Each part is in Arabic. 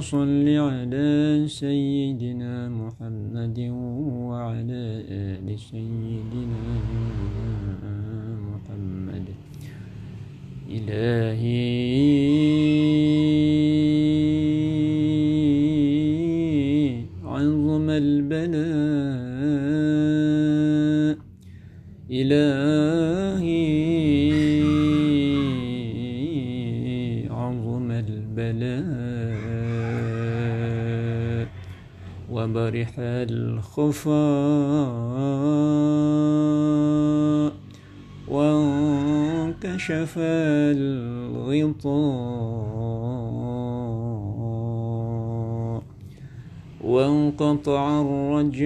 صل على سيدنا محمد وعلى آل سيدنا محمد. إلهي. وبرح الخفاء وانكشف الغطاء وانقطع الرجاء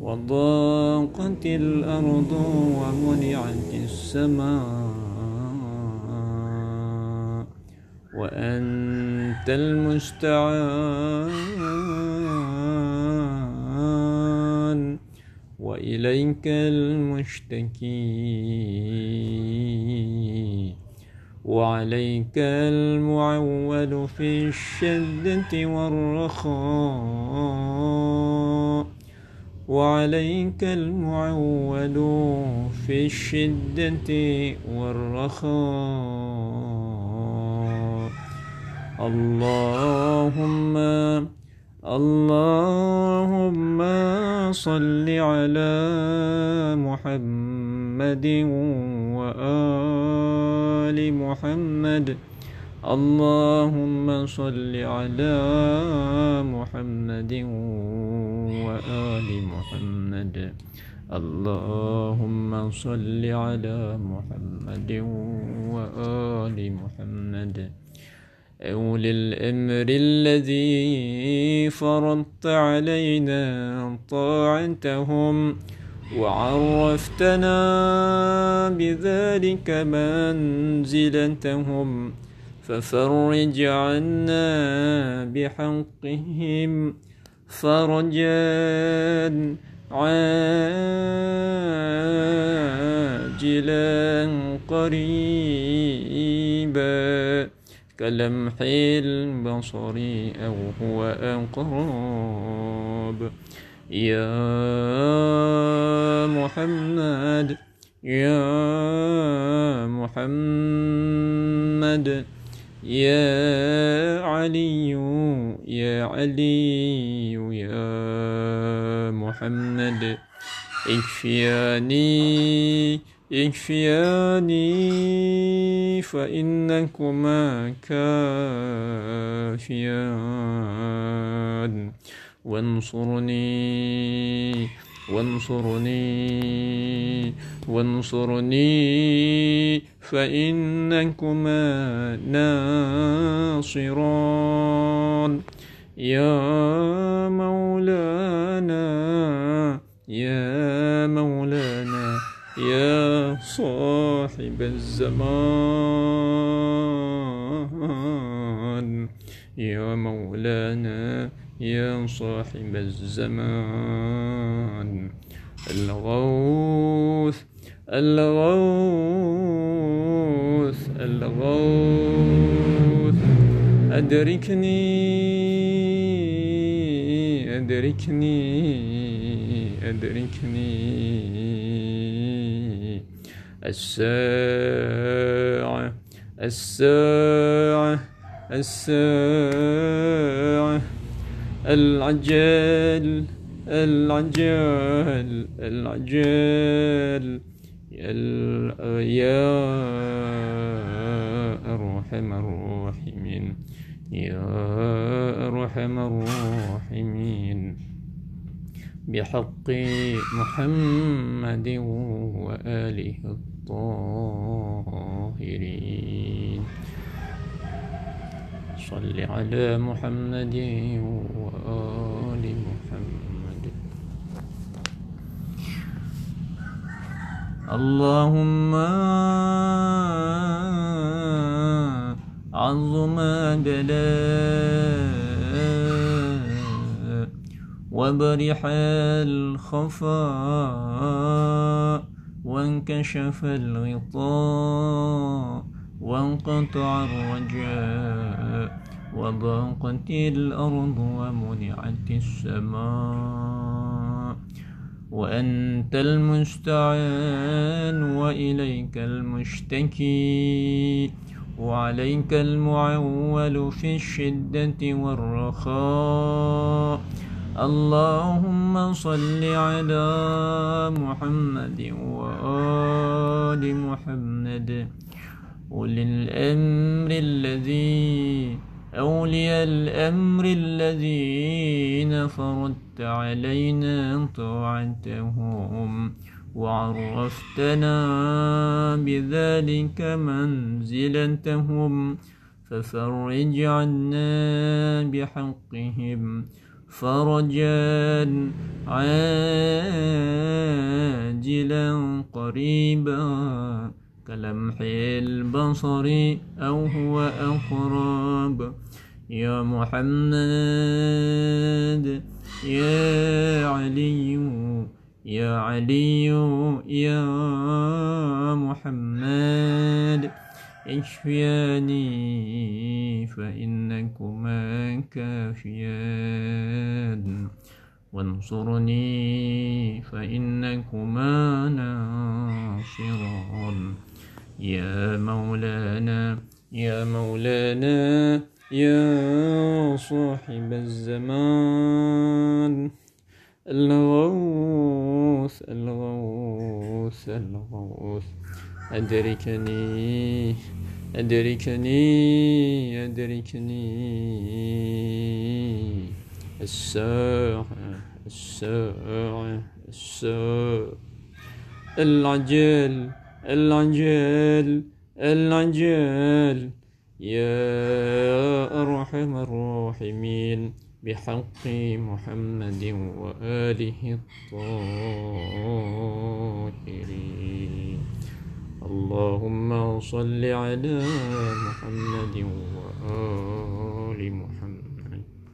وضاقت الأرض ومنعت السماء وأنت المستعان. وإليك المشتكي. وعليك المعول في الشدة والرخاء. وعليك المعول في الشدة والرخاء. اللهم اللهم صل على محمد وآل محمد. اللهم صل على محمد وآل محمد. اللهم صل على محمد وآل محمد. أولي الأمر الذي فرضت علينا طاعتهم وعرفتنا بذلك منزلتهم ففرج عنا بحقهم فرجا عاجلا قريبا كلمح البصر أو هو أقرب. يا محمد يا محمد يا علي يا علي يا محمد اكفياني اكفياني فإنكما كافيان. وانصرني وانصرني وانصرني فإنكما ناصران. يا مولانا يا مولانا يا صاحب الزمان يا مولانا يا صاحب الزمان. الغوث الغوث الغوث. أدركني أدركني أدركني. الساعة الساعة الساعة العجل العجل العجل يا أرحم الراحمين يا أرحم الراحمين بحق محمد وآله الطاهرين. صل على محمد وآل محمد. اللهم عظم بلاء وبرح الخفاء وانكشف الغطاء وانقطع الرجاء وضاقت الأرض ومنعت السماء وأنت المستعان وإليك المشتكي وعليك المعول في الشدة والرخاء اللهم صل على محمد وآل محمد. أولي الأمر الذي أولي الأمر الذين فرضت علينا طاعتهم. وعرفتنا بذلك منزلتهم. ففرج عنا بحقهم. فرجا عاجلا قريبا كلمح البصر أو هو أقرب. يا محمد يا علي يا علي يا محمد. اشفياني فإنكما كافيان. وانصرني فإنكما ناصران. يا مولانا يا مولانا يا صاحب الزمان. الغوث الغوث الغوث. أدركني أدركني أدركني. الساعة الساعة الساعة. العجل العجل العجل. يا أرحم الراحمين بحق محمد وآله الطاهرين. اللهم صل على محمد وآل محمد.